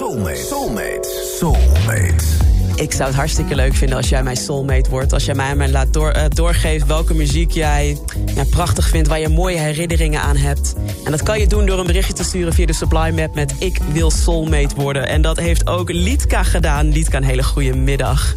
Soulmate. Soulmate. Soulmate. Ik zou het hartstikke leuk vinden als jij mijn soulmate wordt. Als jij mij, mij laat door, uh, doorgeeft welke muziek jij ja, prachtig vindt. Waar je mooie herinneringen aan hebt. En dat kan je doen door een berichtje te sturen via de Supply Map met ik wil soulmate worden. En dat heeft ook Lietka gedaan. Lietka, een hele goede middag.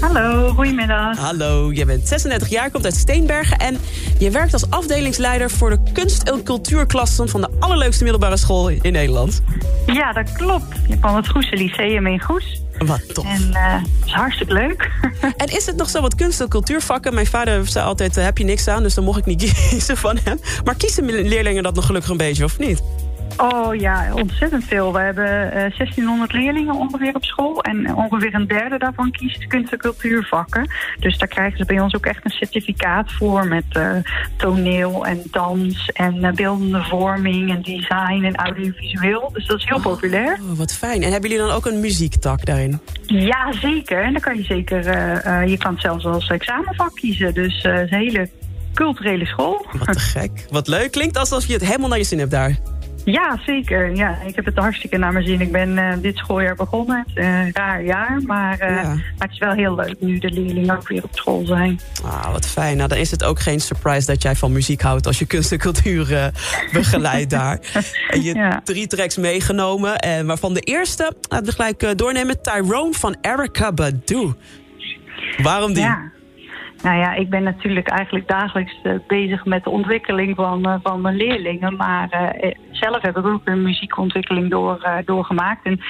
Hallo, goedemiddag. Hallo, je bent 36 jaar, komt uit Steenbergen... en je werkt als afdelingsleider voor de kunst- en cultuurklassen... van de allerleukste middelbare school in Nederland. Ja, dat klopt. Je van het Goese Lyceum in Goes. Wat tof. En uh, dat is hartstikke leuk. en is het nog zo wat kunst- en cultuurvakken? Mijn vader zei altijd, uh, heb je niks aan, dus dan mocht ik niet kiezen van hem. Maar kiezen leerlingen dat nog gelukkig een beetje, of niet? Oh ja, ontzettend veel. We hebben uh, 1600 leerlingen ongeveer op school. En ongeveer een derde daarvan kiest kunst- en cultuurvakken. Dus daar krijgen ze bij ons ook echt een certificaat voor... met uh, toneel en dans en uh, beeldende vorming en design en audiovisueel. Dus dat is heel oh, populair. Oh, wat fijn. En hebben jullie dan ook een muziektak daarin? Ja, zeker. En dan kan je zeker... je kan het zelfs als examenvak kiezen. Dus een hele culturele school. Wat te gek. Wat leuk. Klinkt alsof je het helemaal naar je zin hebt daar. Ja, zeker. Ja, ik heb het hartstikke naar mijn zin. Ik ben uh, dit schooljaar begonnen. Een raar jaar, maar, uh, ja. maar het is wel heel leuk nu de leerlingen ook weer op school zijn. Ah, wat fijn. Nou, dan is het ook geen surprise dat jij van muziek houdt als je kunst en cultuur uh, begeleidt daar. En je ja. drie tracks meegenomen, en waarvan de eerste, laten we gelijk doornemen, Tyrone van Erica Badu. Waarom die? Ja. Nou ja, ik ben natuurlijk eigenlijk dagelijks uh, bezig met de ontwikkeling van, uh, van mijn leerlingen. Maar uh, zelf heb ik ook een muziekontwikkeling door, doorgemaakt. En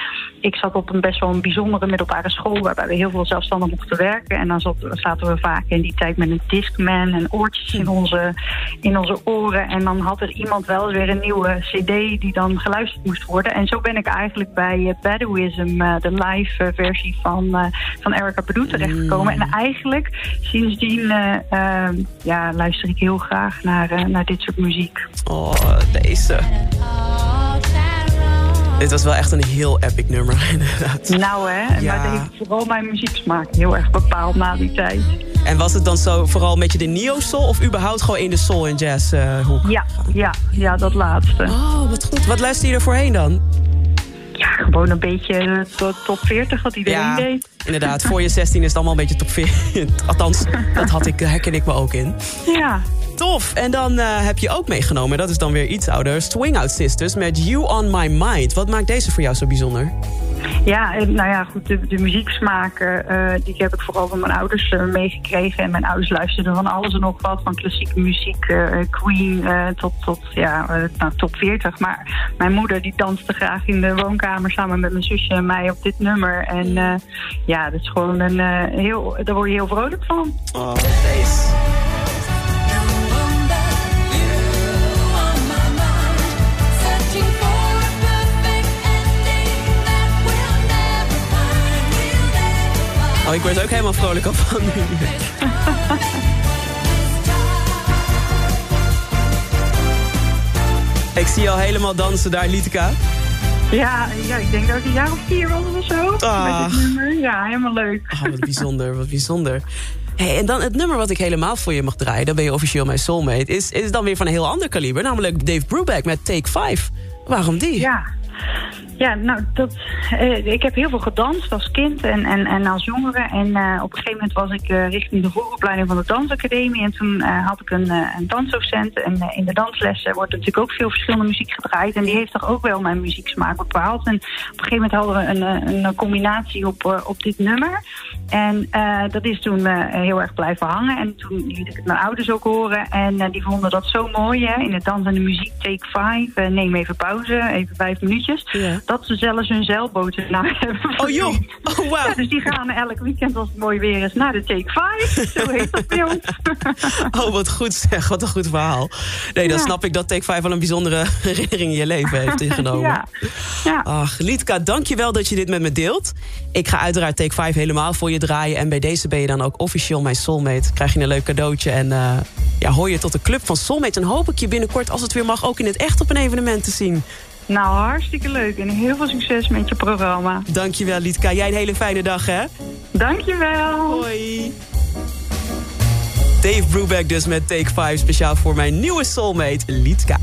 ik zat op een best wel een bijzondere middelbare school... waarbij we heel veel zelfstandig mochten werken. En dan zat, zaten we vaak in die tijd met een discman en oortjes in onze, in onze oren. En dan had er iemand wel eens weer een nieuwe cd die dan geluisterd moest worden. En zo ben ik eigenlijk bij Baduism, de live versie van, van Erica Badu terechtgekomen. Mm. En eigenlijk sinds sindsdien uh, uh, ja, luister ik heel graag naar, uh, naar dit soort muziek. Oh, deze. Dit was wel echt een heel epic nummer, inderdaad. Nou hè, ja. maar dat heeft vooral mijn muzieksmaak heel erg bepaald na die tijd. En was het dan zo vooral een beetje de neo-soul of überhaupt gewoon in de soul en jazz hoek? Ja, ja, ja, dat laatste. Oh, wat goed. Wat luister je er voorheen dan? Gewoon een beetje top 40 wat iedereen ja, deed. Inderdaad, voor je 16 is het allemaal een beetje top 40. Althans, dat had ik, herken ik me ook in. Ja. Tof. En dan uh, heb je ook meegenomen, dat is dan weer iets ouder... Swing Out Sisters met You On My Mind. Wat maakt deze voor jou zo bijzonder? Ja, nou ja, goed, de, de muzieksmaken, uh, die heb ik vooral van mijn ouders uh, meegekregen. En mijn ouders luisterden van alles en nog wat, van klassieke muziek, uh, Queen tot, tot ja, nou, top 40. Maar mijn moeder die danste graag in de woonkamer samen met mijn zusje en mij op dit nummer. En ja, dat is gewoon een heel, daar word je heel vrolijk van. Oh. Oh, ik word ook helemaal vrolijk op van nu. ik zie je al helemaal dansen daar, Litka. Ja, ja, ik denk dat ik een jaar of vier was of zo. Ah. Met dit nummer. Ja, helemaal leuk. Oh, wat bijzonder, wat bijzonder. Hey, en dan het nummer wat ik helemaal voor je mag draaien... dan ben je officieel mijn soulmate... is, is dan weer van een heel ander kaliber. Namelijk Dave Brubeck met Take 5. Waarom die? Ja, ja, nou, dat, uh, ik heb heel veel gedanst als kind en, en, en als jongere. En uh, op een gegeven moment was ik uh, richting de vooropleiding van de dansacademie. En toen had ik een, een dansdocent. En in de danslessen wordt natuurlijk ook veel verschillende muziek gedraaid. En die heeft toch ook wel mijn muzieksmaak bepaald. En op een gegeven moment hadden we een, een combinatie op, op dit nummer. En dat is toen heel erg blijven hangen. En toen liet ik het mijn ouders ook horen. En die vonden dat zo mooi, hè. In de dans en de muziek, take five. neem even pauze, even vijf minuutjes. Ja dat ze zelfs hun zeilboten naar hebben. Oh joh, oh wow. Ja, dus die gaan elk weekend als het mooi weer is naar de Take 5. Zo heet dat bij ons. Oh, wat goed zeg, wat een goed verhaal. Nee, dan ja. snap ik dat Take 5 wel een bijzondere herinnering in je leven heeft ingenomen. Ja. ja. Ach, Lietka, dankjewel dat je dit met me deelt. Ik ga uiteraard Take 5 helemaal voor je draaien. En bij deze ben je dan ook officieel mijn soulmate. Krijg je een leuk cadeautje en uh, ja, hoor je tot de club van soulmates. En hoop ik je binnenkort, als het weer mag, ook in het echt op een evenement te zien. Nou, hartstikke leuk en heel veel succes met je programma. Dankjewel, Lietka. Jij een hele fijne dag, hè? Dankjewel. Hoi. Dave Brubeck dus met Take 5, speciaal voor mijn nieuwe soulmate, Lietka.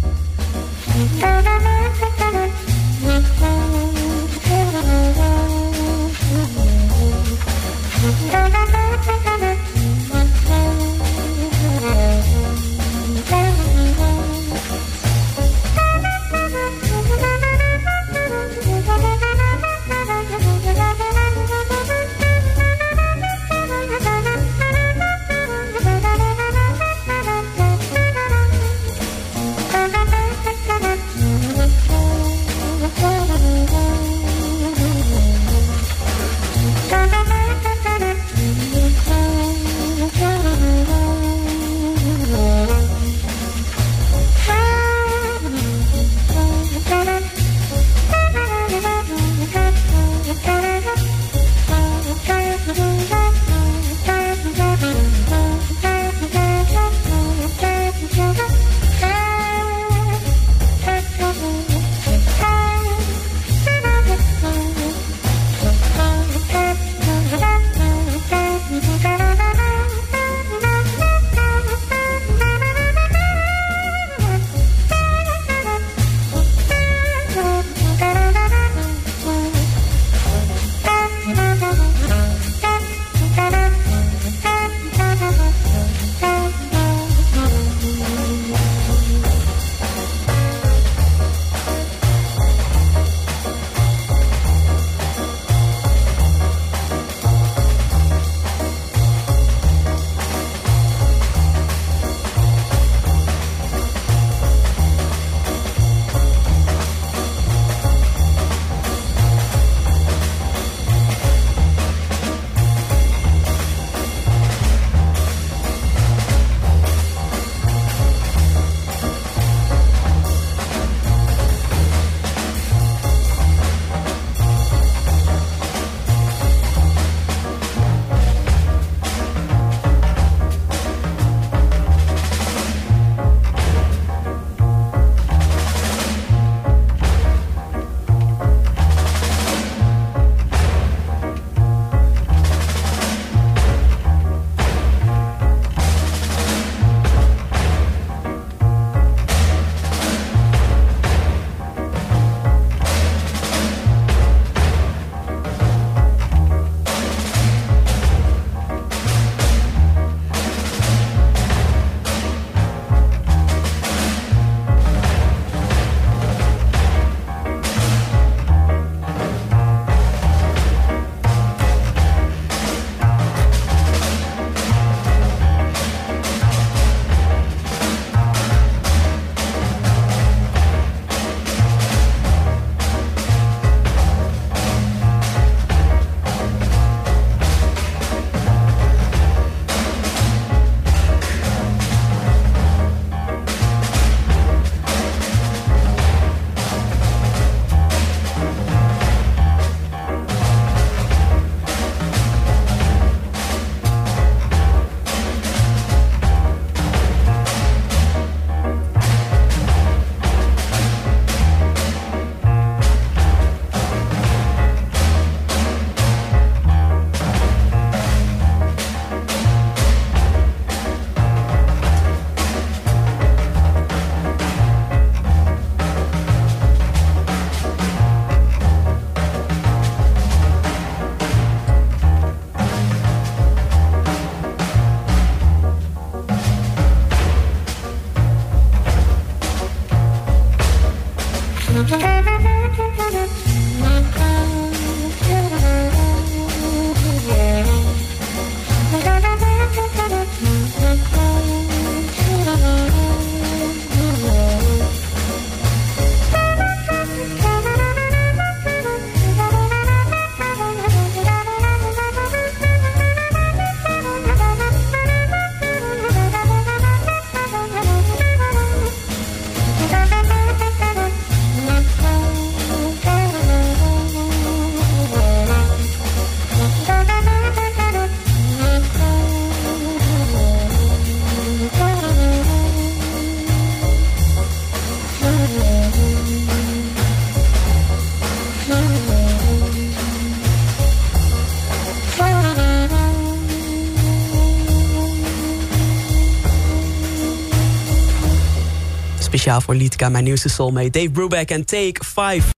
Speciaal voor Liedka, mijn nieuwste soulmate. Dave Brubeck en Take 5.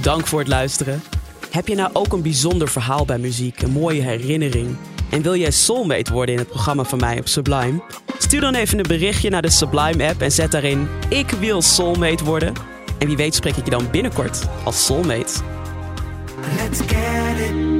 Dank voor het luisteren. Heb je nou ook een bijzonder verhaal bij muziek, een mooie herinnering? En wil jij soulmate worden in het programma van mij op Sublime? Stuur dan even een berichtje naar de Sublime app en zet daarin ik wil soulmate worden. En wie weet spreek ik je dan binnenkort als soulmate. Let's get it.